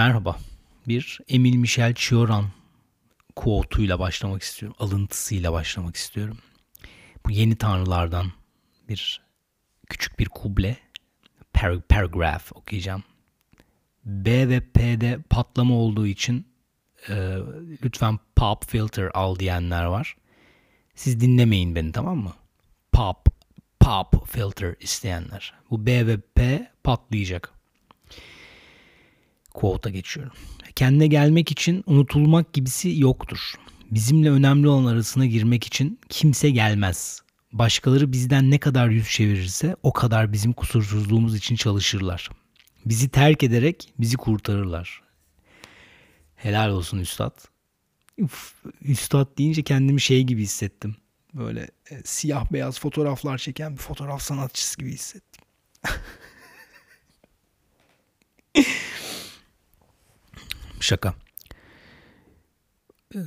Merhaba. Bir Emil Michel Cioran quote'uyla başlamak istiyorum. Alıntısıyla başlamak istiyorum. Bu yeni tanrılardan bir küçük bir kuble, par- paragraph okuyacağım. B ve P'de patlama olduğu için e, lütfen pop filter al diyenler var. Siz dinlemeyin beni tamam mı? Pop, pop filter isteyenler. Bu B ve P patlayacak. Quote'a geçiyorum. Kendine gelmek için unutulmak gibisi yoktur. Bizimle önemli olan arasına girmek için kimse gelmez. Başkaları bizden ne kadar yüz çevirirse o kadar bizim kusursuzluğumuz için çalışırlar. Bizi terk ederek bizi kurtarırlar. Helal olsun üstad. Uf, üstad deyince kendimi şey gibi hissettim. Böyle e, siyah beyaz fotoğraflar çeken bir fotoğraf sanatçısı gibi hissettim. Şaka.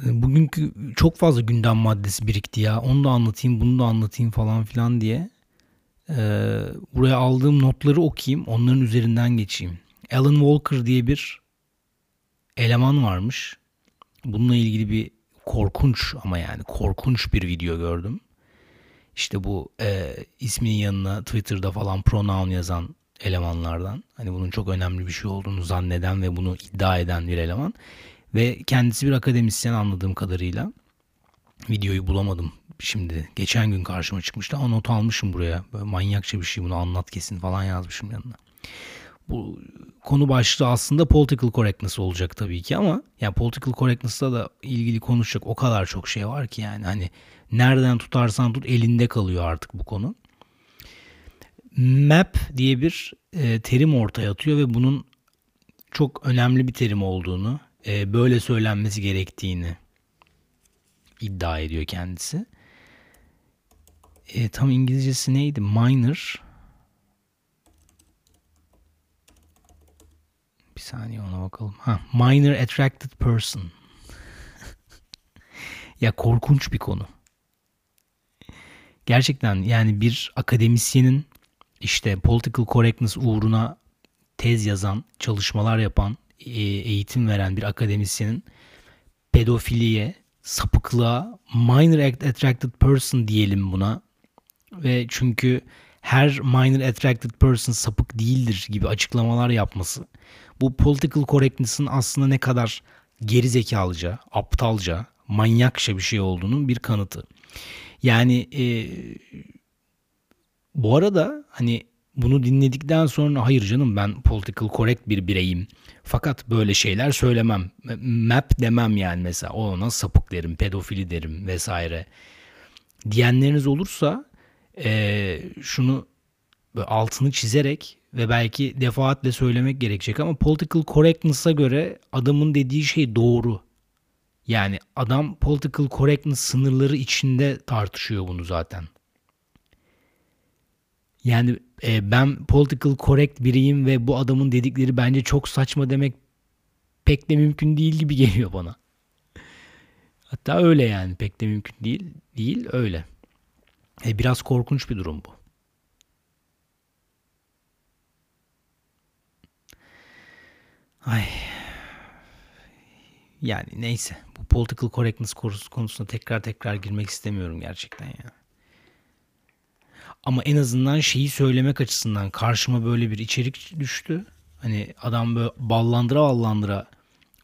Bugünkü çok fazla gündem maddesi birikti ya. Onu da anlatayım, bunu da anlatayım falan filan diye. Ee, buraya aldığım notları okuyayım, onların üzerinden geçeyim. Alan Walker diye bir eleman varmış. Bununla ilgili bir korkunç ama yani korkunç bir video gördüm. İşte bu e, isminin yanına Twitter'da falan pronoun yazan elemanlardan. Hani bunun çok önemli bir şey olduğunu zanneden ve bunu iddia eden bir eleman. Ve kendisi bir akademisyen anladığım kadarıyla. Videoyu bulamadım şimdi. Geçen gün karşıma çıkmıştı ama not almışım buraya. Böyle manyakça bir şey bunu anlat kesin falan yazmışım yanına. Bu konu başlığı aslında political correctness olacak tabii ki ama yani political correctness'la da ilgili konuşacak o kadar çok şey var ki yani hani nereden tutarsan tut elinde kalıyor artık bu konu map diye bir e, terim ortaya atıyor ve bunun çok önemli bir terim olduğunu, e, böyle söylenmesi gerektiğini iddia ediyor kendisi. E, tam İngilizcesi neydi? Minor. Bir saniye ona bakalım. Ha, minor attracted person. ya korkunç bir konu. Gerçekten yani bir akademisyenin işte political correctness uğruna tez yazan, çalışmalar yapan, e, eğitim veren bir akademisyenin pedofiliye, sapıklığa, minor attracted person diyelim buna. Ve çünkü her minor attracted person sapık değildir gibi açıklamalar yapması bu political correctness'ın aslında ne kadar geri zekalıca, aptalca, manyakça bir şey olduğunun bir kanıtı. Yani e, bu arada hani bunu dinledikten sonra hayır canım ben political correct bir bireyim. Fakat böyle şeyler söylemem. Map demem yani mesela. O ona sapık derim, pedofili derim vesaire. Diyenleriniz olursa e, şunu altını çizerek ve belki defaatle söylemek gerekecek ama political correctness'a göre adamın dediği şey doğru. Yani adam political correctness sınırları içinde tartışıyor bunu zaten. Yani e, ben political correct biriyim ve bu adamın dedikleri bence çok saçma demek pek de mümkün değil gibi geliyor bana. Hatta öyle yani pek de mümkün değil. Değil öyle. E, biraz korkunç bir durum bu. Ay. Yani neyse. Bu political correctness konusuna tekrar tekrar girmek istemiyorum gerçekten ya. Ama en azından şeyi söylemek açısından karşıma böyle bir içerik düştü. Hani adam böyle ballandıra ballandıra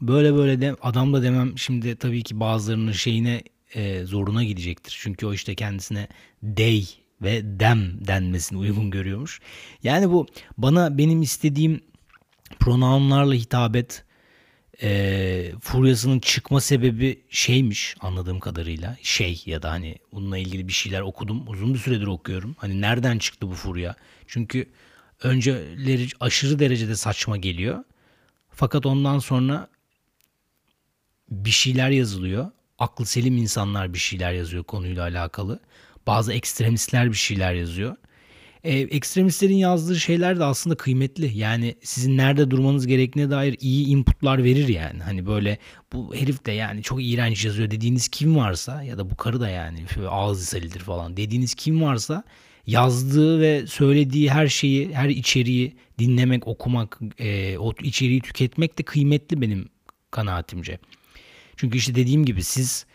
böyle böyle de adam da demem şimdi tabii ki bazılarının şeyine e, zoruna gidecektir. Çünkü o işte kendisine they ve dem denmesini uygun görüyormuş. Yani bu bana benim istediğim pronounlarla hitabet e, furyasının çıkma sebebi şeymiş anladığım kadarıyla. Şey ya da hani bununla ilgili bir şeyler okudum. Uzun bir süredir okuyorum. Hani nereden çıktı bu furya? Çünkü önceleri aşırı derecede saçma geliyor. Fakat ondan sonra bir şeyler yazılıyor. Aklı selim insanlar bir şeyler yazıyor konuyla alakalı. Bazı ekstremistler bir şeyler yazıyor. E, ekstremistlerin yazdığı şeyler de aslında kıymetli. Yani sizin nerede durmanız gerektiğine dair iyi inputlar verir yani. Hani böyle bu herif de yani çok iğrenç yazıyor dediğiniz kim varsa ya da bu karı da yani ağız iselidir falan dediğiniz kim varsa yazdığı ve söylediği her şeyi, her içeriği dinlemek, okumak, e, o içeriği tüketmek de kıymetli benim kanaatimce. Çünkü işte dediğim gibi siz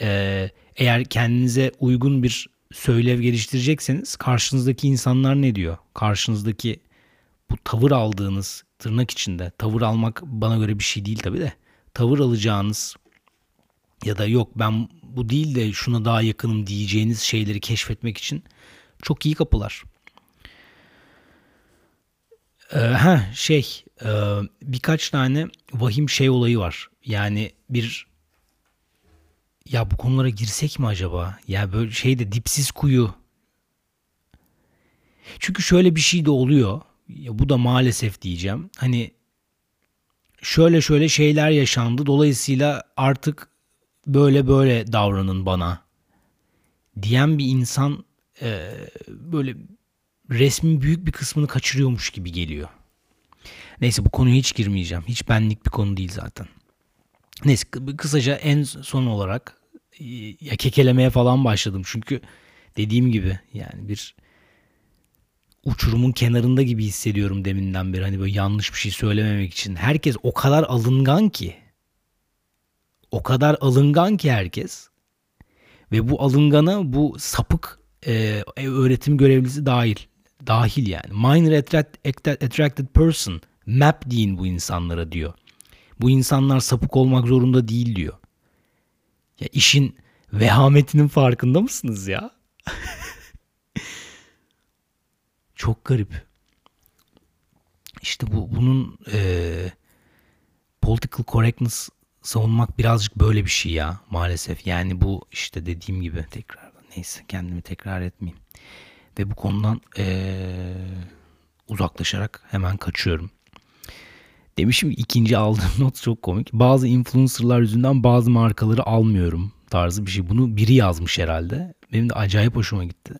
e, eğer kendinize uygun bir söylev geliştirecekseniz karşınızdaki insanlar ne diyor? Karşınızdaki bu tavır aldığınız tırnak içinde tavır almak bana göre bir şey değil tabii de tavır alacağınız ya da yok ben bu değil de şuna daha yakınım diyeceğiniz şeyleri keşfetmek için çok iyi kapılar. Ee, ha şey e, birkaç tane vahim şey olayı var. Yani bir ya bu konulara girsek mi acaba? Ya böyle şeyde dipsiz kuyu. Çünkü şöyle bir şey de oluyor. Ya bu da maalesef diyeceğim. Hani şöyle şöyle şeyler yaşandı. Dolayısıyla artık böyle böyle davranın bana diyen bir insan e, böyle resmin büyük bir kısmını kaçırıyormuş gibi geliyor. Neyse bu konuya hiç girmeyeceğim. Hiç benlik bir konu değil zaten. Neyse kısaca en son olarak e, ya kekelemeye falan başladım. Çünkü dediğim gibi yani bir uçurumun kenarında gibi hissediyorum deminden beri. Hani böyle yanlış bir şey söylememek için. Herkes o kadar alıngan ki. O kadar alıngan ki herkes. Ve bu alıngana bu sapık e, öğretim görevlisi dahil. Dahil yani. Minor attracted person. Map deyin bu insanlara diyor. Bu insanlar sapık olmak zorunda değil diyor. Ya işin vehametinin farkında mısınız ya? Çok garip. İşte bu bunun e, political correctness savunmak birazcık böyle bir şey ya maalesef. Yani bu işte dediğim gibi tekrar neyse kendimi tekrar etmeyeyim. Ve bu konudan e, uzaklaşarak hemen kaçıyorum. Demişim ikinci aldığım not çok komik. Bazı influencerlar yüzünden bazı markaları almıyorum tarzı bir şey. Bunu biri yazmış herhalde. Benim de acayip hoşuma gitti.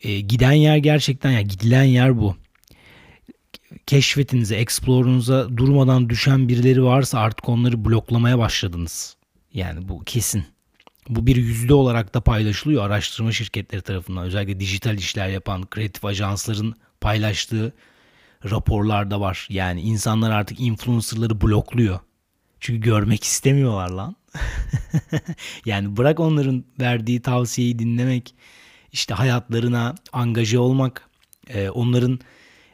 E, giden yer gerçekten ya gidilen yer bu. Keşfetinize, explore'unuza durmadan düşen birileri varsa artık onları bloklamaya başladınız. Yani bu kesin. Bu bir yüzde olarak da paylaşılıyor araştırma şirketleri tarafından. Özellikle dijital işler yapan kreatif ajansların paylaştığı raporlarda var. Yani insanlar artık influencerları blokluyor. Çünkü görmek istemiyorlar lan. yani bırak onların verdiği tavsiyeyi dinlemek, işte hayatlarına angaje olmak, e, onların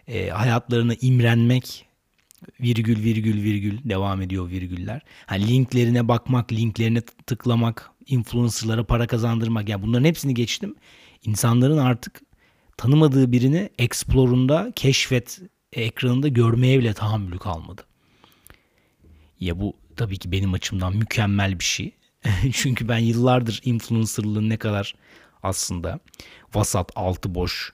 e, hayatlarına imrenmek, virgül virgül virgül devam ediyor virgüller. Hani linklerine bakmak, linklerine tıklamak, influencerlara para kazandırmak. Yani bunların hepsini geçtim. İnsanların artık tanımadığı birini Explore'unda keşfet ekranında görmeye bile tahammülü kalmadı. Ya bu tabii ki benim açımdan mükemmel bir şey. Çünkü ben yıllardır influencerlığın ne kadar aslında vasat, altı boş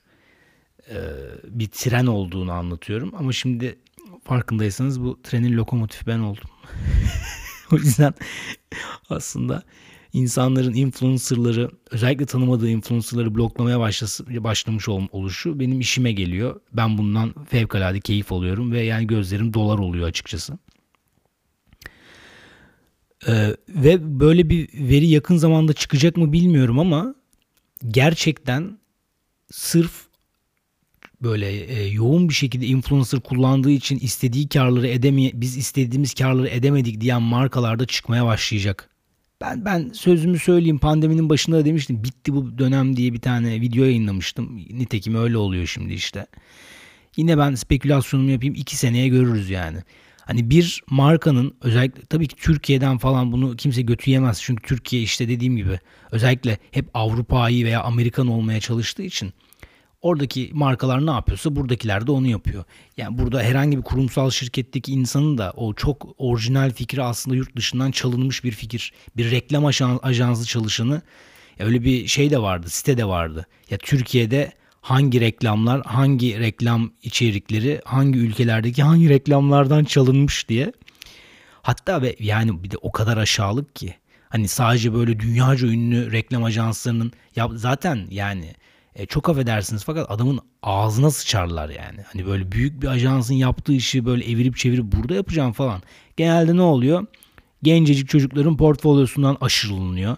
e, bir tren olduğunu anlatıyorum. Ama şimdi farkındaysanız bu trenin lokomotifi ben oldum. o yüzden aslında insanların influencerları özellikle tanımadığı influencerları bloklamaya başlamış ol, oluşu benim işime geliyor. Ben bundan fevkalade keyif alıyorum ve yani gözlerim dolar oluyor açıkçası. Ee, ve böyle bir veri yakın zamanda çıkacak mı bilmiyorum ama gerçekten sırf böyle e, yoğun bir şekilde influencer kullandığı için istediği karları edemeye biz istediğimiz karları edemedik diyen markalarda çıkmaya başlayacak. Ben ben sözümü söyleyeyim pandeminin başında da demiştim bitti bu dönem diye bir tane video yayınlamıştım. Nitekim öyle oluyor şimdi işte. Yine ben spekülasyonumu yapayım iki seneye görürüz yani. Hani bir markanın özellikle tabii ki Türkiye'den falan bunu kimse götüyemez. Çünkü Türkiye işte dediğim gibi özellikle hep Avrupa'yı veya Amerikan olmaya çalıştığı için Oradaki markalar ne yapıyorsa buradakiler de onu yapıyor. Yani burada herhangi bir kurumsal şirketteki insanın da o çok orijinal fikri aslında yurt dışından çalınmış bir fikir. Bir reklam ajansı çalışanı öyle bir şey de vardı, site de vardı. Ya Türkiye'de hangi reklamlar, hangi reklam içerikleri, hangi ülkelerdeki hangi reklamlardan çalınmış diye. Hatta ve yani bir de o kadar aşağılık ki. Hani sadece böyle dünyaca ünlü reklam ajanslarının ya zaten yani e, çok affedersiniz fakat adamın ağzına sıçarlar yani. Hani böyle büyük bir ajansın yaptığı işi böyle evirip çevirip burada yapacağım falan. Genelde ne oluyor? Gencecik çocukların portfolyosundan aşırılınıyor.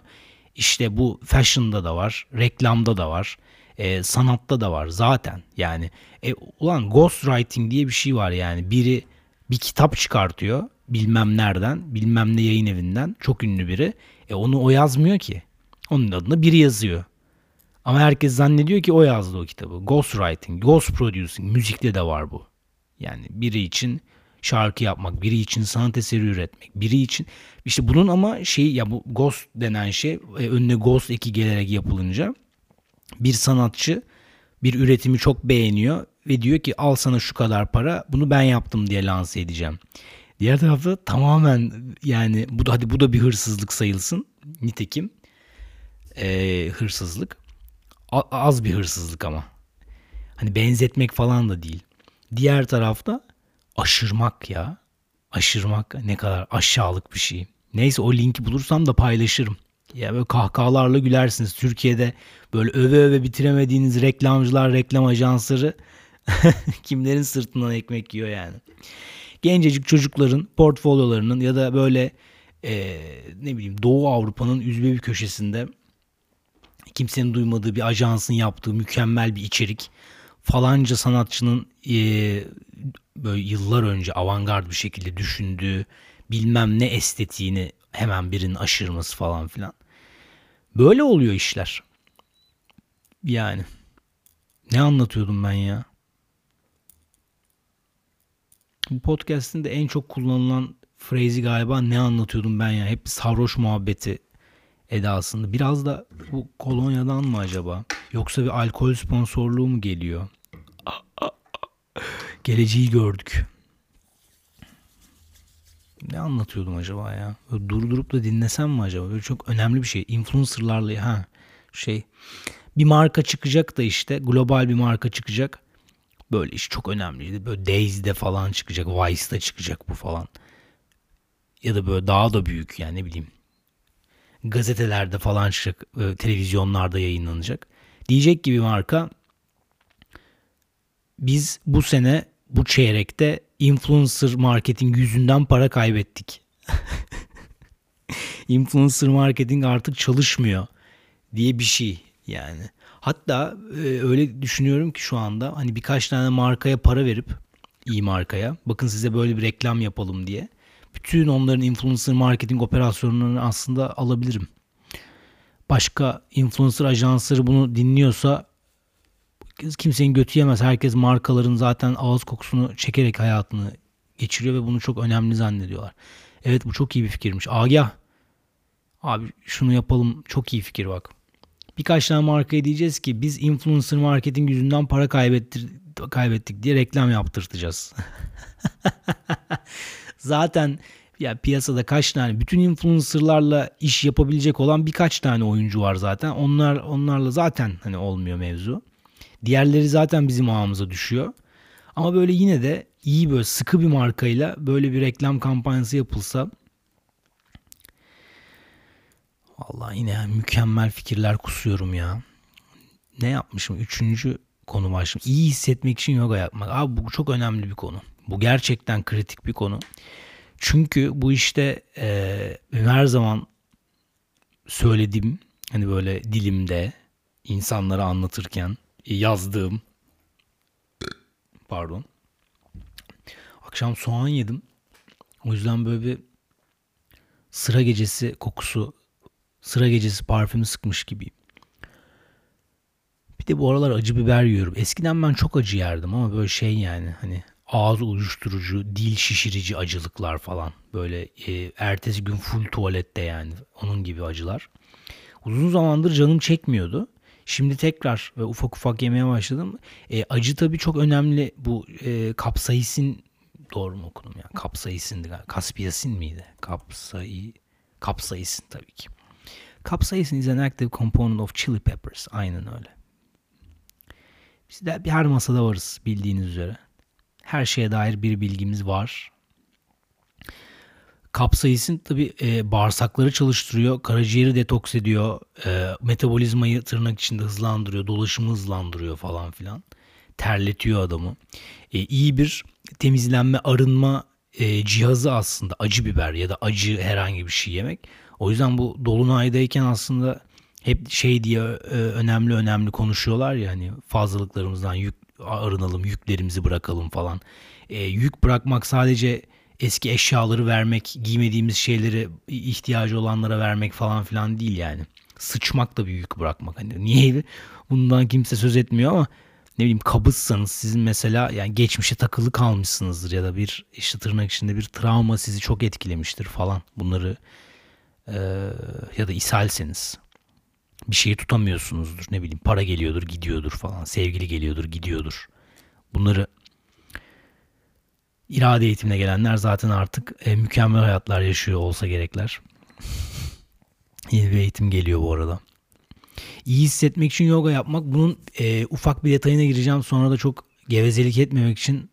İşte bu fashion'da da var, reklamda da var. E, sanatta da var zaten. Yani e, ulan ghostwriting diye bir şey var yani. Biri bir kitap çıkartıyor bilmem nereden, bilmem ne yayın evinden çok ünlü biri. E onu o yazmıyor ki. Onun adına biri yazıyor. Ama herkes zannediyor ki o yazdı o kitabı. Ghostwriting, ghost producing, müzikte de var bu. Yani biri için şarkı yapmak, biri için sanat eseri üretmek, biri için işte bunun ama şey ya bu ghost denen şey e, önüne ghost eki gelerek yapılınca bir sanatçı bir üretimi çok beğeniyor ve diyor ki al sana şu kadar para bunu ben yaptım diye lanse edeceğim. Diğer tarafta tamamen yani bu da hadi bu da bir hırsızlık sayılsın. Nitekim e, hırsızlık. Az bir hırsızlık ama. Hani benzetmek falan da değil. Diğer tarafta aşırmak ya. Aşırmak ne kadar aşağılık bir şey. Neyse o linki bulursam da paylaşırım. Ya böyle kahkahalarla gülersiniz. Türkiye'de böyle öve öve bitiremediğiniz reklamcılar, reklam ajansları kimlerin sırtından ekmek yiyor yani. Gencecik çocukların portfolyolarının ya da böyle e, ne bileyim Doğu Avrupa'nın üzbe bir köşesinde kimsenin duymadığı bir ajansın yaptığı mükemmel bir içerik falanca sanatçının e, böyle yıllar önce avantgard bir şekilde düşündüğü bilmem ne estetiğini hemen birinin aşırması falan filan. Böyle oluyor işler. Yani ne anlatıyordum ben ya? Bu podcast'in de en çok kullanılan frezi galiba ne anlatıyordum ben ya? Hep sarhoş muhabbeti edasında. Biraz da bu kolonyadan mı acaba? Yoksa bir alkol sponsorluğu mu geliyor? Geleceği gördük. Ne anlatıyordum acaba ya? Böyle durdurup da dinlesem mi acaba? Böyle çok önemli bir şey. Influencerlarla ha şey bir marka çıkacak da işte global bir marka çıkacak. Böyle iş çok önemli. Böyle Daisy'de falan çıkacak. Vice'da çıkacak bu falan. Ya da böyle daha da büyük yani ne bileyim. Gazetelerde falan çıkacak. E, televizyonlarda yayınlanacak. Diyecek gibi marka biz bu sene bu çeyrekte influencer marketing yüzünden para kaybettik. influencer marketing artık çalışmıyor diye bir şey yani. Hatta e, öyle düşünüyorum ki şu anda hani birkaç tane markaya para verip iyi markaya bakın size böyle bir reklam yapalım diye bütün onların influencer marketing operasyonlarını aslında alabilirim. Başka influencer ajansları bunu dinliyorsa kimsenin götü yemez. Herkes markaların zaten ağız kokusunu çekerek hayatını geçiriyor ve bunu çok önemli zannediyorlar. Evet bu çok iyi bir fikirmiş. Agah. Abi şunu yapalım çok iyi fikir bak. Birkaç tane markaya diyeceğiz ki biz influencer marketing yüzünden para kaybettir, kaybettik diye reklam yaptırtacağız. Zaten ya piyasada kaç tane bütün influencerlarla iş yapabilecek olan birkaç tane oyuncu var zaten. Onlar onlarla zaten hani olmuyor mevzu. Diğerleri zaten bizim ağımıza düşüyor. Ama böyle yine de iyi böyle sıkı bir markayla böyle bir reklam kampanyası yapılsa Allah yine mükemmel fikirler kusuyorum ya. Ne yapmışım? Üçüncü konu başım. İyi hissetmek için yoga yapmak. Abi bu çok önemli bir konu. Bu gerçekten kritik bir konu. Çünkü bu işte e, her zaman söylediğim hani böyle dilimde insanlara anlatırken yazdığım pardon akşam soğan yedim. O yüzden böyle bir sıra gecesi kokusu, sıra gecesi parfümü sıkmış gibi. Bir de bu aralar acı biber yiyorum. Eskiden ben çok acı yerdim ama böyle şey yani hani ağız uyuşturucu, dil şişirici acılıklar falan. Böyle e, ertesi gün full tuvalette yani onun gibi acılar. Uzun zamandır canım çekmiyordu. Şimdi tekrar ve ufak ufak yemeye başladım. E, acı tabii çok önemli. Bu e, kapsaisin doğru mu okudum ya? Kapsaisindi galiba. Kaspiyasin miydi? Kapsai kapsaisin tabii ki. Capsaicin is an active component of chili peppers. Aynen öyle. Biz de her masada varız bildiğiniz üzere. Her şeye dair bir bilgimiz var. Kapsaisin tabi e, bağırsakları çalıştırıyor, karaciğeri detoks ediyor, e, metabolizmayı tırnak içinde hızlandırıyor, dolaşımı hızlandırıyor falan filan. Terletiyor adamı. E, iyi bir temizlenme, arınma e, cihazı aslında acı biber ya da acı herhangi bir şey yemek. O yüzden bu dolunaydayken aslında hep şey diye e, önemli önemli konuşuyorlar ya hani fazlalıklarımızdan yük arınalım, yüklerimizi bırakalım falan. E, yük bırakmak sadece eski eşyaları vermek, giymediğimiz şeyleri ihtiyacı olanlara vermek falan filan değil yani. Sıçmak da bir yük bırakmak. Hani niye bundan kimse söz etmiyor ama ne bileyim kabızsanız sizin mesela yani geçmişe takılı kalmışsınızdır ya da bir işte tırnak içinde bir travma sizi çok etkilemiştir falan. Bunları e, ya da ishalseniz bir şeyi tutamıyorsunuzdur. Ne bileyim para geliyordur gidiyordur falan. Sevgili geliyordur gidiyordur. Bunları irade eğitimine gelenler zaten artık e, mükemmel hayatlar yaşıyor olsa gerekler. Yeni bir eğitim geliyor bu arada. İyi hissetmek için yoga yapmak. Bunun e, ufak bir detayına gireceğim. Sonra da çok gevezelik etmemek için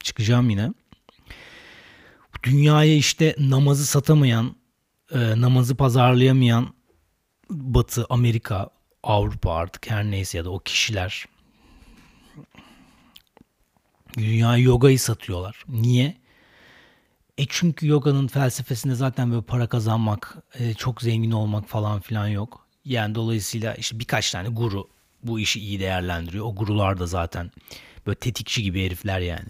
çıkacağım yine. Dünyaya işte namazı satamayan, e, namazı pazarlayamayan Batı, Amerika, Avrupa artık her neyse ya da o kişiler dünya yogayı satıyorlar. Niye? E çünkü yoganın felsefesinde zaten böyle para kazanmak, e, çok zengin olmak falan filan yok. Yani dolayısıyla işte birkaç tane guru bu işi iyi değerlendiriyor. O gurular da zaten böyle tetikçi gibi herifler yani.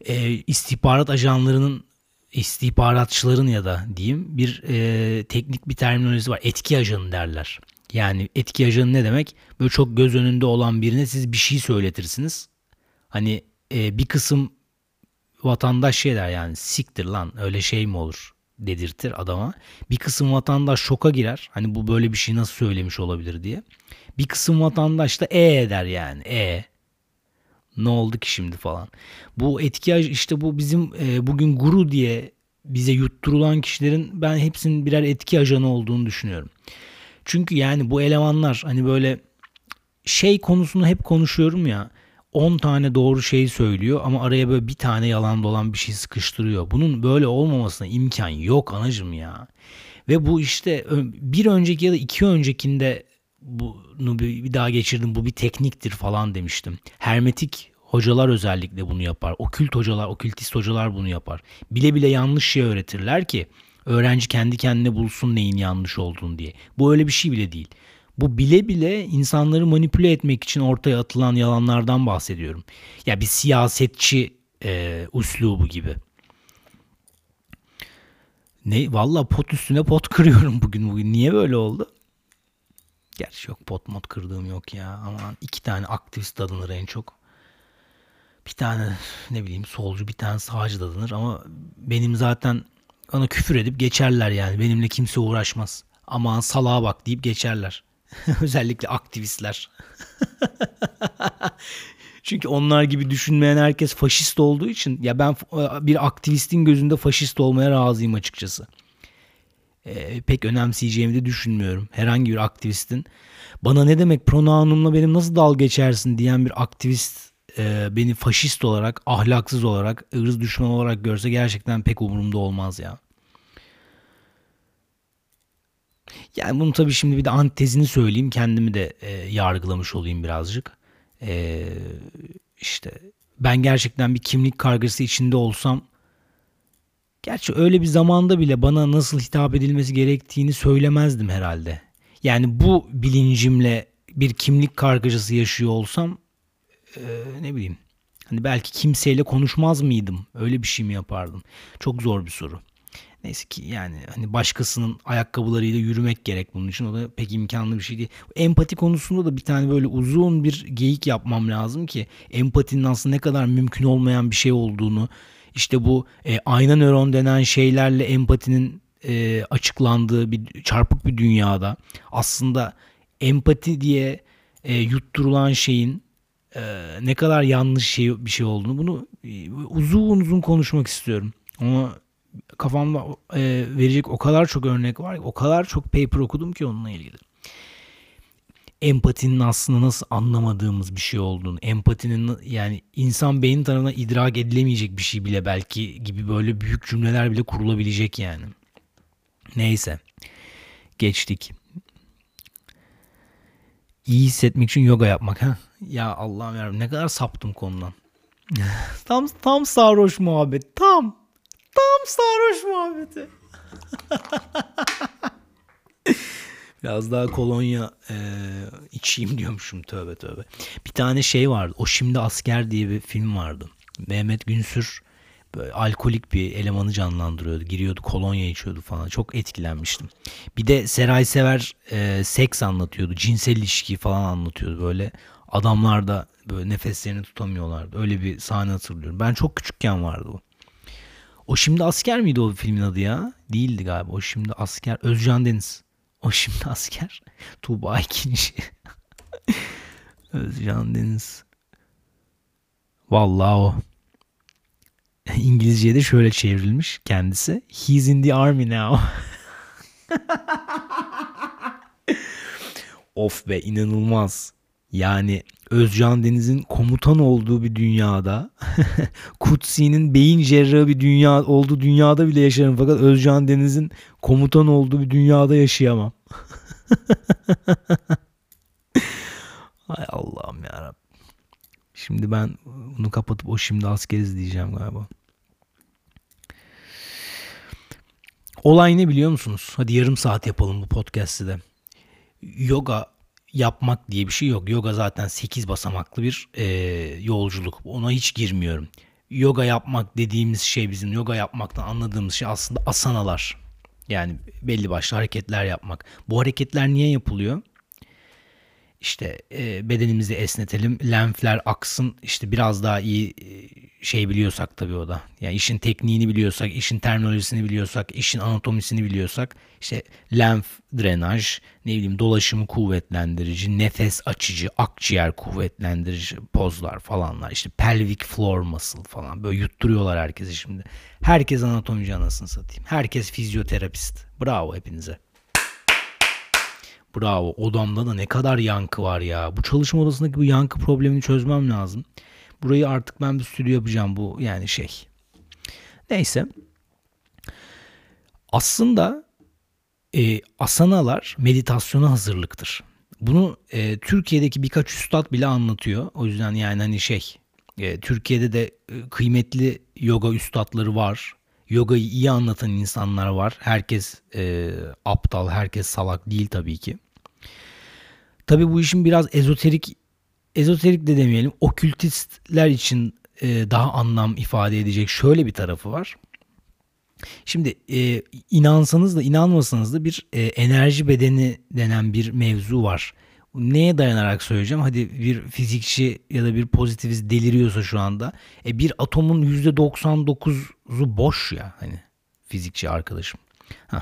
E, istihbarat ajanlarının istihbaratçıların ya da diyeyim bir e, teknik bir terminolojisi var. Etki ajanı derler. Yani etki ajanı ne demek? Böyle çok göz önünde olan birine siz bir şey söyletirsiniz. Hani e, bir kısım vatandaş şey der yani siktir lan öyle şey mi olur dedirtir adama. Bir kısım vatandaş şoka girer. Hani bu böyle bir şey nasıl söylemiş olabilir diye. Bir kısım vatandaş da e der yani. E ne oldu ki şimdi falan. Bu etki işte bu bizim e, bugün guru diye bize yutturulan kişilerin ben hepsinin birer etki ajanı olduğunu düşünüyorum. Çünkü yani bu elemanlar hani böyle şey konusunu hep konuşuyorum ya. 10 tane doğru şey söylüyor ama araya böyle bir tane yalan dolan bir şey sıkıştırıyor. Bunun böyle olmamasına imkan yok anacım ya. Ve bu işte bir önceki ya da iki öncekinde bunu bir daha geçirdim bu bir tekniktir falan demiştim. Hermetik hocalar özellikle bunu yapar. Okült hocalar, okültist hocalar bunu yapar. Bile bile yanlış şey öğretirler ki öğrenci kendi kendine bulsun neyin yanlış olduğunu diye. Bu öyle bir şey bile değil. Bu bile bile insanları manipüle etmek için ortaya atılan yalanlardan bahsediyorum. Ya bir siyasetçi e, uslubu gibi. Ne valla pot üstüne pot kırıyorum bugün bugün. Niye böyle oldu? Gerçi yok pot mod kırdığım yok ya. Ama iki tane aktivist adınır en çok. Bir tane ne bileyim solcu bir tane sağcı dadanır ama benim zaten bana küfür edip geçerler yani. Benimle kimse uğraşmaz. Aman salağa bak deyip geçerler. Özellikle aktivistler. Çünkü onlar gibi düşünmeyen herkes faşist olduğu için ya ben bir aktivistin gözünde faşist olmaya razıyım açıkçası. Ee, pek önemseyeceğimi de düşünmüyorum. Herhangi bir aktivistin bana ne demek pronounumla benim nasıl dal geçersin diyen bir aktivist e, beni faşist olarak, ahlaksız olarak, ırz düşman olarak görse gerçekten pek umurumda olmaz ya. Yani bunu tabii şimdi bir de antitezini söyleyeyim. Kendimi de e, yargılamış olayım birazcık. E, işte ben gerçekten bir kimlik kargısı içinde olsam gerçi öyle bir zamanda bile bana nasıl hitap edilmesi gerektiğini söylemezdim herhalde. Yani bu bilincimle bir kimlik kargıcısı yaşıyor olsam e, ne bileyim hani belki kimseyle konuşmaz mıydım? Öyle bir şey mi yapardım? Çok zor bir soru. Neyse ki yani hani başkasının ayakkabılarıyla yürümek gerek bunun için. O da pek imkanlı bir şey değil. Empati konusunda da bir tane böyle uzun bir geyik yapmam lazım ki empatinin aslında ne kadar mümkün olmayan bir şey olduğunu işte bu e, ayna nöron denen şeylerle empatinin e, açıklandığı bir çarpık bir dünyada aslında empati diye e, yutturulan şeyin e, ne kadar yanlış şey bir şey olduğunu bunu e, uzun uzun konuşmak istiyorum. Ama kafamda e, verecek o kadar çok örnek var, o kadar çok paper okudum ki onunla ilgili. Empatinin aslında nasıl anlamadığımız bir şey olduğunu, empatinin yani insan beyni tarafından idrak edilemeyecek bir şey bile belki gibi böyle büyük cümleler bile kurulabilecek yani. Neyse. Geçtik. İyi hissetmek için yoga yapmak ha. Ya Allah'ım yarabbim ne kadar saptım konudan. tam tam sarhoş muhabbet. Tam. Tam sarhoş muhabbeti. Biraz daha kolonya e, içeyim diyormuşum tövbe tövbe. Bir tane şey vardı. O Şimdi Asker diye bir film vardı. Mehmet Günsür böyle alkolik bir elemanı canlandırıyordu. Giriyordu kolonya içiyordu falan. Çok etkilenmiştim. Bir de Seray Sever e, seks anlatıyordu. Cinsel ilişki falan anlatıyordu. Böyle adamlar da böyle nefeslerini tutamıyorlardı. Öyle bir sahne hatırlıyorum. Ben çok küçükken vardı o. O şimdi asker miydi o filmin adı ya? Değildi galiba. O şimdi asker. Özcan Deniz. O şimdi asker. Tuğba ikinci. Özcan Deniz. Vallahi o. İngilizce'de şöyle çevrilmiş kendisi. He's in the army now. of be inanılmaz. Yani Özcan Deniz'in komutan olduğu bir dünyada Kutsi'nin beyin cerrahı bir dünya olduğu dünyada bile yaşarım fakat Özcan Deniz'in komutan olduğu bir dünyada yaşayamam. Hay Allah'ım ya Şimdi ben bunu kapatıp o şimdi askeriz diyeceğim galiba. Olay ne biliyor musunuz? Hadi yarım saat yapalım bu podcast'ı da. Yoga yapmak diye bir şey yok. Yoga zaten 8 basamaklı bir e, yolculuk. Ona hiç girmiyorum. Yoga yapmak dediğimiz şey bizim yoga yapmaktan anladığımız şey aslında asanalar. Yani belli başlı hareketler yapmak. Bu hareketler niye yapılıyor? İşte e, bedenimizi esnetelim, lenfler aksın, işte biraz daha iyi e, şey biliyorsak tabii o da. Yani işin tekniğini biliyorsak, işin terminolojisini biliyorsak, işin anatomisini biliyorsak işte lenf drenaj, ne bileyim dolaşımı kuvvetlendirici, nefes açıcı, akciğer kuvvetlendirici pozlar falanlar. işte pelvic floor muscle falan böyle yutturuyorlar herkese şimdi. Herkes anatomici anasını satayım. Herkes fizyoterapist. Bravo hepinize. Bravo. Odamda da ne kadar yankı var ya. Bu çalışma odasındaki bu yankı problemini çözmem lazım. Burayı artık ben bir stüdyo yapacağım bu yani şey. Neyse. Aslında e, asanalar meditasyona hazırlıktır. Bunu e, Türkiye'deki birkaç üstad bile anlatıyor. O yüzden yani hani şey e, Türkiye'de de e, kıymetli yoga üstadları var. Yogayı iyi anlatan insanlar var. Herkes e, aptal, herkes salak değil tabii ki. Tabii bu işin biraz ezoterik ezoterik de demeyelim okültistler için e, daha anlam ifade edecek şöyle bir tarafı var. Şimdi e, inansanız da inanmasanız da bir e, enerji bedeni denen bir mevzu var. Neye dayanarak söyleyeceğim? Hadi bir fizikçi ya da bir pozitivist deliriyorsa şu anda. E, bir atomun %99'u boş ya hani fizikçi arkadaşım. Heh.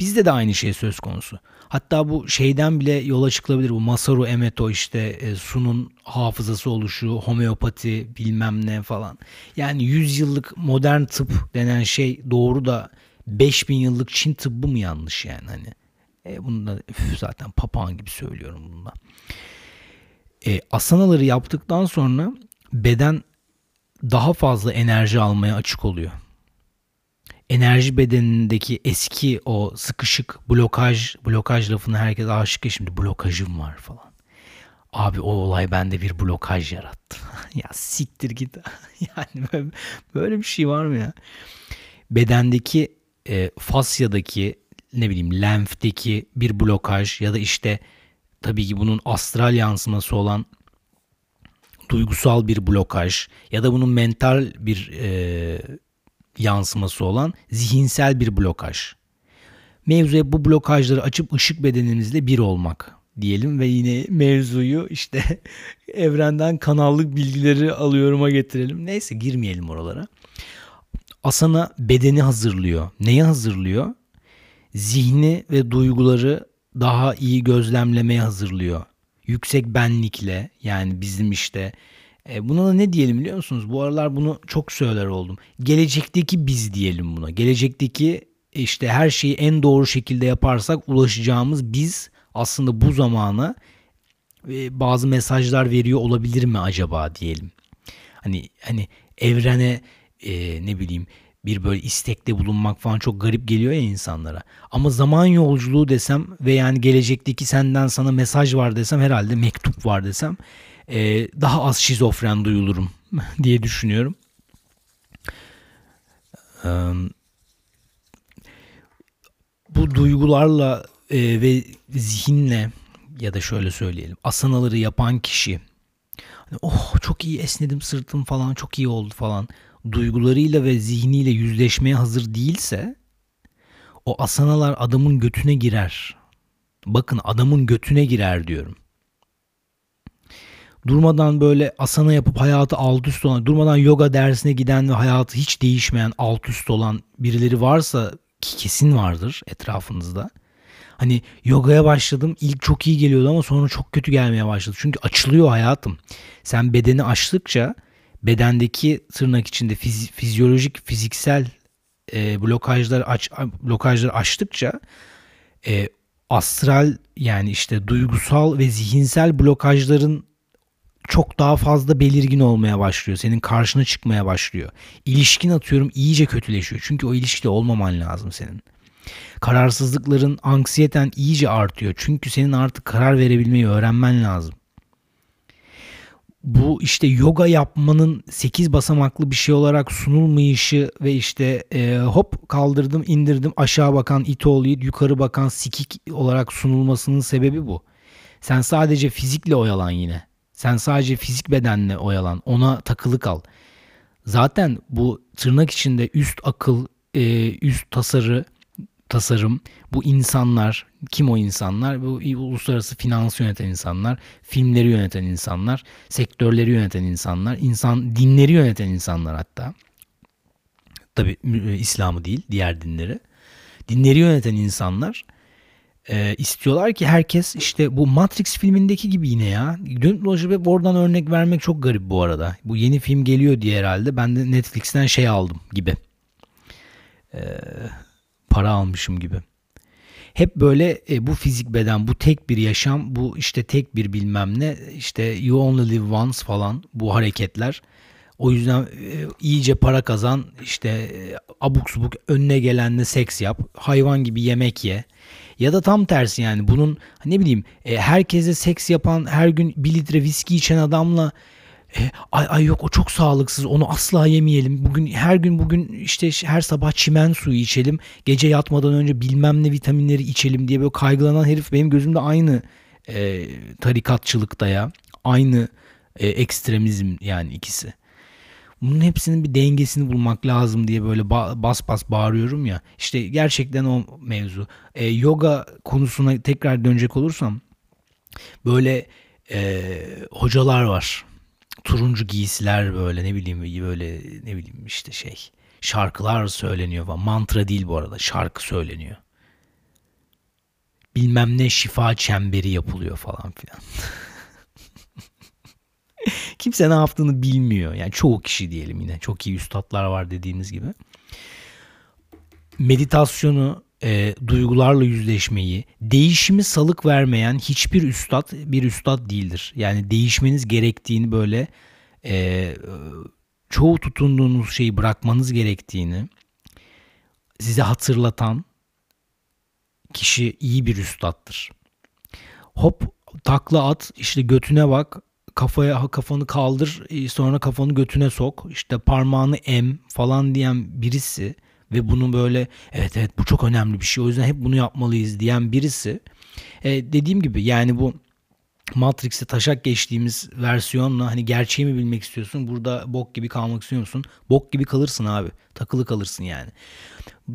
Bizde de aynı şey söz konusu. Hatta bu şeyden bile yola çıkılabilir. Bu Masaru Emoto işte e, Su'nun hafızası oluşu, homeopati bilmem ne falan. Yani 100 yıllık modern tıp denen şey doğru da 5000 yıllık Çin tıbbı mı yanlış yani hani. E, bunu da üf, zaten papağan gibi söylüyorum bunda. E, asanaları yaptıktan sonra beden daha fazla enerji almaya açık oluyor enerji bedenindeki eski o sıkışık blokaj blokaj lafını herkes aşık ya şimdi blokajım var falan. Abi o olay bende bir blokaj yarattı. ya siktir git. yani böyle, bir şey var mı ya? Bedendeki e, fasyadaki ne bileyim lenfteki bir blokaj ya da işte tabii ki bunun astral yansıması olan duygusal bir blokaj ya da bunun mental bir e, yansıması olan zihinsel bir blokaj. Mevzuya bu blokajları açıp ışık bedenimizle bir olmak diyelim ve yine mevzuyu işte evrenden kanallık bilgileri alıyorum'a getirelim. Neyse girmeyelim oralara. Asana bedeni hazırlıyor. Neyi hazırlıyor? Zihni ve duyguları daha iyi gözlemlemeye hazırlıyor. Yüksek benlikle yani bizim işte e, buna da ne diyelim biliyor musunuz? Bu aralar bunu çok söyler oldum. Gelecekteki biz diyelim buna. Gelecekteki işte her şeyi en doğru şekilde yaparsak ulaşacağımız biz aslında bu zamana e, bazı mesajlar veriyor olabilir mi acaba diyelim. Hani hani evrene e, ne bileyim bir böyle istekte bulunmak falan çok garip geliyor ya insanlara. Ama zaman yolculuğu desem ve yani gelecekteki senden sana mesaj var desem herhalde mektup var desem e, daha az şizofren duyulurum diye düşünüyorum. bu duygularla e, ve zihinle ya da şöyle söyleyelim asanaları yapan kişi hani, oh çok iyi esnedim sırtım falan çok iyi oldu falan duygularıyla ve zihniyle yüzleşmeye hazır değilse o asanalar adamın götüne girer. Bakın adamın götüne girer diyorum. Durmadan böyle asana yapıp hayatı alt üst olan, durmadan yoga dersine giden ve hayatı hiç değişmeyen alt üst olan birileri varsa ki kesin vardır etrafınızda. Hani yogaya başladım ilk çok iyi geliyordu ama sonra çok kötü gelmeye başladı. Çünkü açılıyor hayatım. Sen bedeni açtıkça bedendeki tırnak içinde fiz, fizyolojik fiziksel e, blokajlar aç blokajları açtıkça e, astral yani işte duygusal ve zihinsel blokajların çok daha fazla belirgin olmaya başlıyor. Senin karşına çıkmaya başlıyor. İlişkin atıyorum iyice kötüleşiyor. Çünkü o ilişkide olmaman lazım senin. Kararsızlıkların anksiyeten iyice artıyor. Çünkü senin artık karar verebilmeyi öğrenmen lazım bu işte yoga yapmanın 8 basamaklı bir şey olarak sunulmayışı ve işte e, hop kaldırdım indirdim aşağı bakan it oğlu yukarı bakan sikik olarak sunulmasının sebebi bu. Sen sadece fizikle oyalan yine. Sen sadece fizik bedenle oyalan. Ona takılı kal. Zaten bu tırnak içinde üst akıl, e, üst tasarı, tasarım, bu insanlar, kim o insanlar? Bu uluslararası finans yöneten insanlar, filmleri yöneten insanlar, sektörleri yöneten insanlar, insan dinleri yöneten insanlar hatta. Tabi e, İslam'ı değil, diğer dinleri. Dinleri yöneten insanlar e, istiyorlar ki herkes işte bu Matrix filmindeki gibi yine ya. Dönüp dolaşıp oradan örnek vermek çok garip bu arada. Bu yeni film geliyor diye herhalde ben de Netflix'ten şey aldım gibi. Eee para almışım gibi. Hep böyle e, bu fizik beden, bu tek bir yaşam, bu işte tek bir bilmem ne, işte you only live once falan bu hareketler. O yüzden e, iyice para kazan, işte e, abuk subuk önüne gelenle seks yap, hayvan gibi yemek ye. Ya da tam tersi yani bunun ne bileyim e, herkese seks yapan, her gün bir litre viski içen adamla e, ay ay yok o çok sağlıksız onu asla yemeyelim. Bugün her gün bugün işte her sabah çimen suyu içelim. Gece yatmadan önce bilmem ne vitaminleri içelim diye böyle kaygılanan herif benim gözümde aynı e, tarikatçılıkta ya. Aynı e, ekstremizm yani ikisi. Bunun hepsinin bir dengesini bulmak lazım diye böyle bas bas bağırıyorum ya. İşte gerçekten o mevzu. E, yoga konusuna tekrar dönecek olursam böyle e, hocalar var turuncu giysiler böyle ne bileyim böyle ne bileyim işte şey şarkılar söyleniyor falan. Mantra değil bu arada şarkı söyleniyor. Bilmem ne şifa çemberi yapılıyor falan filan. Kimse ne yaptığını bilmiyor. Yani çoğu kişi diyelim yine. Çok iyi üstadlar var dediğimiz gibi. Meditasyonu, e, duygularla yüzleşmeyi, değişimi salık vermeyen hiçbir üstad bir üstad değildir. Yani değişmeniz gerektiğini böyle e, çoğu tutunduğunuz şeyi bırakmanız gerektiğini size hatırlatan kişi iyi bir üstattır. Hop takla at işte götüne bak kafaya kafanı kaldır e, sonra kafanı götüne sok işte parmağını em falan diyen birisi ve bunu böyle evet evet bu çok önemli bir şey o yüzden hep bunu yapmalıyız diyen birisi e, dediğim gibi yani bu Matrix'te taşak geçtiğimiz versiyonla hani gerçeği mi bilmek istiyorsun? Burada bok gibi kalmak istiyor musun? Bok gibi kalırsın abi. Takılı kalırsın yani.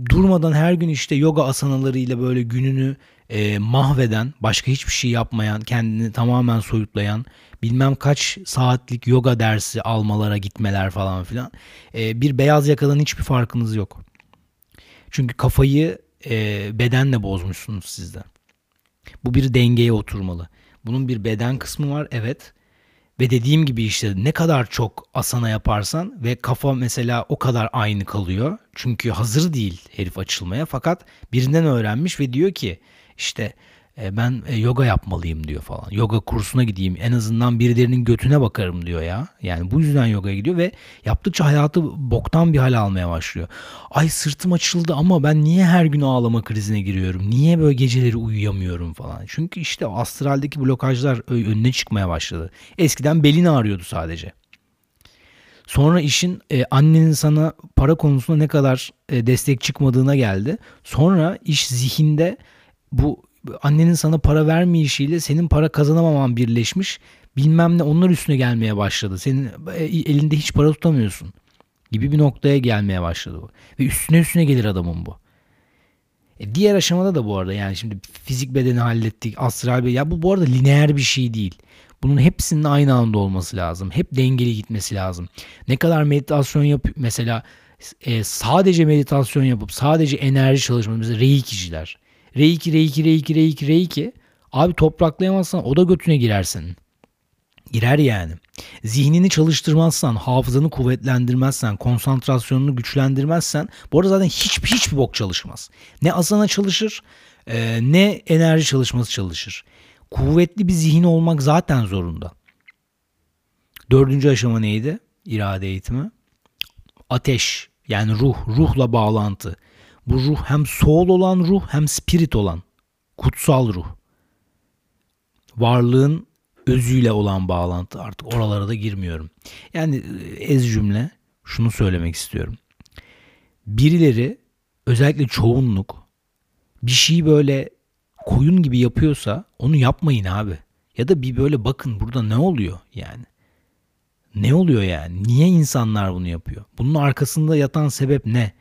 Durmadan her gün işte yoga asanalarıyla böyle gününü e, mahveden, başka hiçbir şey yapmayan, kendini tamamen soyutlayan, bilmem kaç saatlik yoga dersi almalara gitmeler falan filan. E, bir beyaz yakadan hiçbir farkınız yok. Çünkü kafayı e, bedenle bozmuşsunuz sizde. Bu bir dengeye oturmalı. Bunun bir beden kısmı var evet. Ve dediğim gibi işte ne kadar çok asana yaparsan ve kafa mesela o kadar aynı kalıyor. Çünkü hazır değil herif açılmaya fakat birinden öğrenmiş ve diyor ki işte e, ben e, yoga yapmalıyım diyor falan. Yoga kursuna gideyim en azından birilerinin götüne bakarım diyor ya. Yani bu yüzden yogaya gidiyor ve yaptıkça hayatı boktan bir hal almaya başlıyor. Ay sırtım açıldı ama ben niye her gün ağlama krizine giriyorum? Niye böyle geceleri uyuyamıyorum falan? Çünkü işte astraldeki blokajlar önüne çıkmaya başladı. Eskiden belin ağrıyordu sadece. Sonra işin e, annenin sana para konusunda ne kadar e, destek çıkmadığına geldi. Sonra iş zihinde bu annenin sana para vermeyişiyle senin para kazanamaman birleşmiş. Bilmem ne onlar üstüne gelmeye başladı. Senin e, elinde hiç para tutamıyorsun gibi bir noktaya gelmeye başladı bu. Ve üstüne üstüne gelir adamın bu. E diğer aşamada da bu arada yani şimdi fizik bedeni hallettik, astral bir ya bu bu arada lineer bir şey değil. Bunun hepsinin aynı anda olması lazım. Hep dengeli gitmesi lazım. Ne kadar meditasyon yap mesela e, sadece meditasyon yapıp sadece enerji çalışması mesela reikiciler. Reiki, reiki, reiki, reiki, reiki. Abi topraklayamazsan o da götüne girersin. Girer yani. Zihnini çalıştırmazsan, hafızanı kuvvetlendirmezsen, konsantrasyonunu güçlendirmezsen bu arada zaten hiçbir hiçbir bok çalışmaz. Ne asana çalışır e, ne enerji çalışması çalışır. Kuvvetli bir zihin olmak zaten zorunda. Dördüncü aşama neydi? İrade eğitimi. Ateş yani ruh, ruhla bağlantı. Bu ruh hem soul olan ruh hem spirit olan. Kutsal ruh. Varlığın özüyle olan bağlantı artık oralara da girmiyorum. Yani e, ez cümle şunu söylemek istiyorum. Birileri özellikle çoğunluk bir şeyi böyle koyun gibi yapıyorsa onu yapmayın abi. Ya da bir böyle bakın burada ne oluyor yani. Ne oluyor yani? Niye insanlar bunu yapıyor? Bunun arkasında yatan sebep ne?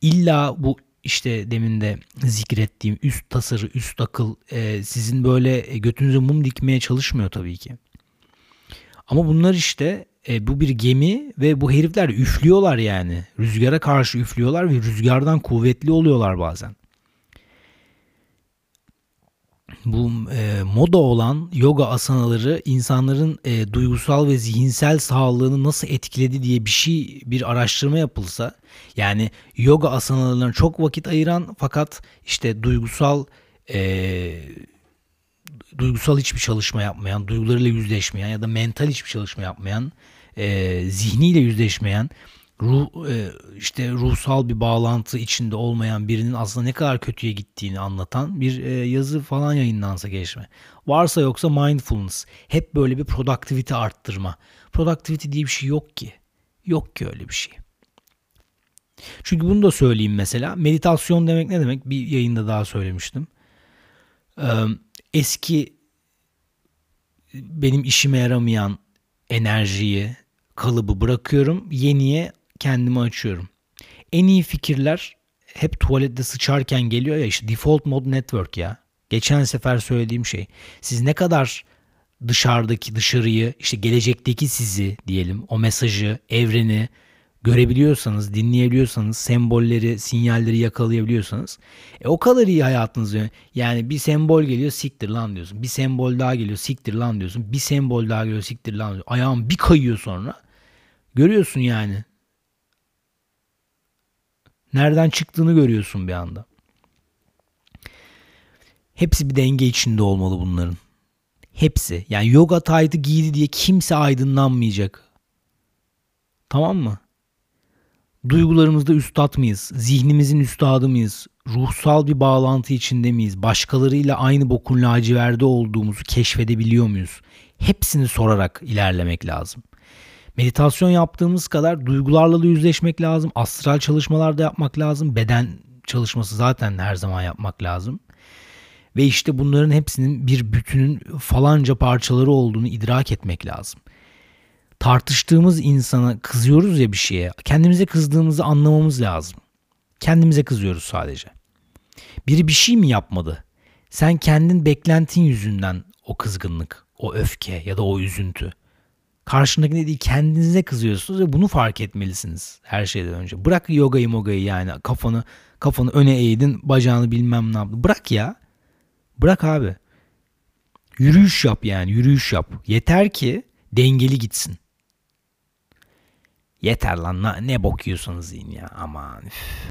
İlla bu işte demin de zikrettiğim üst tasarı, üst akıl e, sizin böyle e, götünüze mum dikmeye çalışmıyor tabii ki. Ama bunlar işte e, bu bir gemi ve bu herifler üflüyorlar yani. Rüzgara karşı üflüyorlar ve rüzgardan kuvvetli oluyorlar bazen bu e, moda olan yoga asanaları insanların e, duygusal ve zihinsel sağlığını nasıl etkiledi diye bir şey bir araştırma yapılsa yani yoga asanalarına çok vakit ayıran fakat işte duygusal e, duygusal hiçbir çalışma yapmayan, duygularıyla yüzleşmeyen ya da mental hiçbir çalışma yapmayan, e, zihniyle yüzleşmeyen ruh e, işte ruhsal bir bağlantı içinde olmayan birinin aslında ne kadar kötüye gittiğini anlatan bir e, yazı falan yayınlansa gelişme. Varsa yoksa mindfulness. Hep böyle bir productivity arttırma. Productivity diye bir şey yok ki. Yok ki öyle bir şey. Çünkü bunu da söyleyeyim mesela. Meditasyon demek ne demek? Bir yayında daha söylemiştim. Eski benim işime yaramayan enerjiyi, kalıbı bırakıyorum. Yeniye kendimi açıyorum. En iyi fikirler hep tuvalette sıçarken geliyor ya işte default mode network ya. Geçen sefer söylediğim şey. Siz ne kadar dışarıdaki dışarıyı işte gelecekteki sizi diyelim o mesajı, evreni görebiliyorsanız, dinleyebiliyorsanız, sembolleri, sinyalleri yakalayabiliyorsanız e, o kadar iyi hayatınız yani bir sembol geliyor siktir lan diyorsun. Bir sembol daha geliyor siktir lan diyorsun. Bir sembol daha geliyor siktir lan diyorsun. Ayağın bir kayıyor sonra. Görüyorsun yani Nereden çıktığını görüyorsun bir anda. Hepsi bir denge içinde olmalı bunların. Hepsi. Yani yoga taytı giydi diye kimse aydınlanmayacak. Tamam mı? Duygularımızda üstad mıyız? Zihnimizin üstadı mıyız? Ruhsal bir bağlantı içinde miyiz? Başkalarıyla aynı bokun laciverdi olduğumuzu keşfedebiliyor muyuz? Hepsini sorarak ilerlemek lazım. Meditasyon yaptığımız kadar duygularla da yüzleşmek lazım. Astral çalışmalar da yapmak lazım. Beden çalışması zaten her zaman yapmak lazım. Ve işte bunların hepsinin bir bütünün falanca parçaları olduğunu idrak etmek lazım. Tartıştığımız insana kızıyoruz ya bir şeye. Kendimize kızdığımızı anlamamız lazım. Kendimize kızıyoruz sadece. Biri bir şey mi yapmadı? Sen kendin beklentin yüzünden o kızgınlık, o öfke ya da o üzüntü karşındakine değil kendinize kızıyorsunuz ve bunu fark etmelisiniz her şeyden önce. Bırak yogayı mogayı yani kafanı kafanı öne eğdin bacağını bilmem ne yaptın. Bırak ya. Bırak abi. Yürüyüş yap yani yürüyüş yap. Yeter ki dengeli gitsin. Yeter lan ne bok yiyorsanız yiyin ya aman. Üf.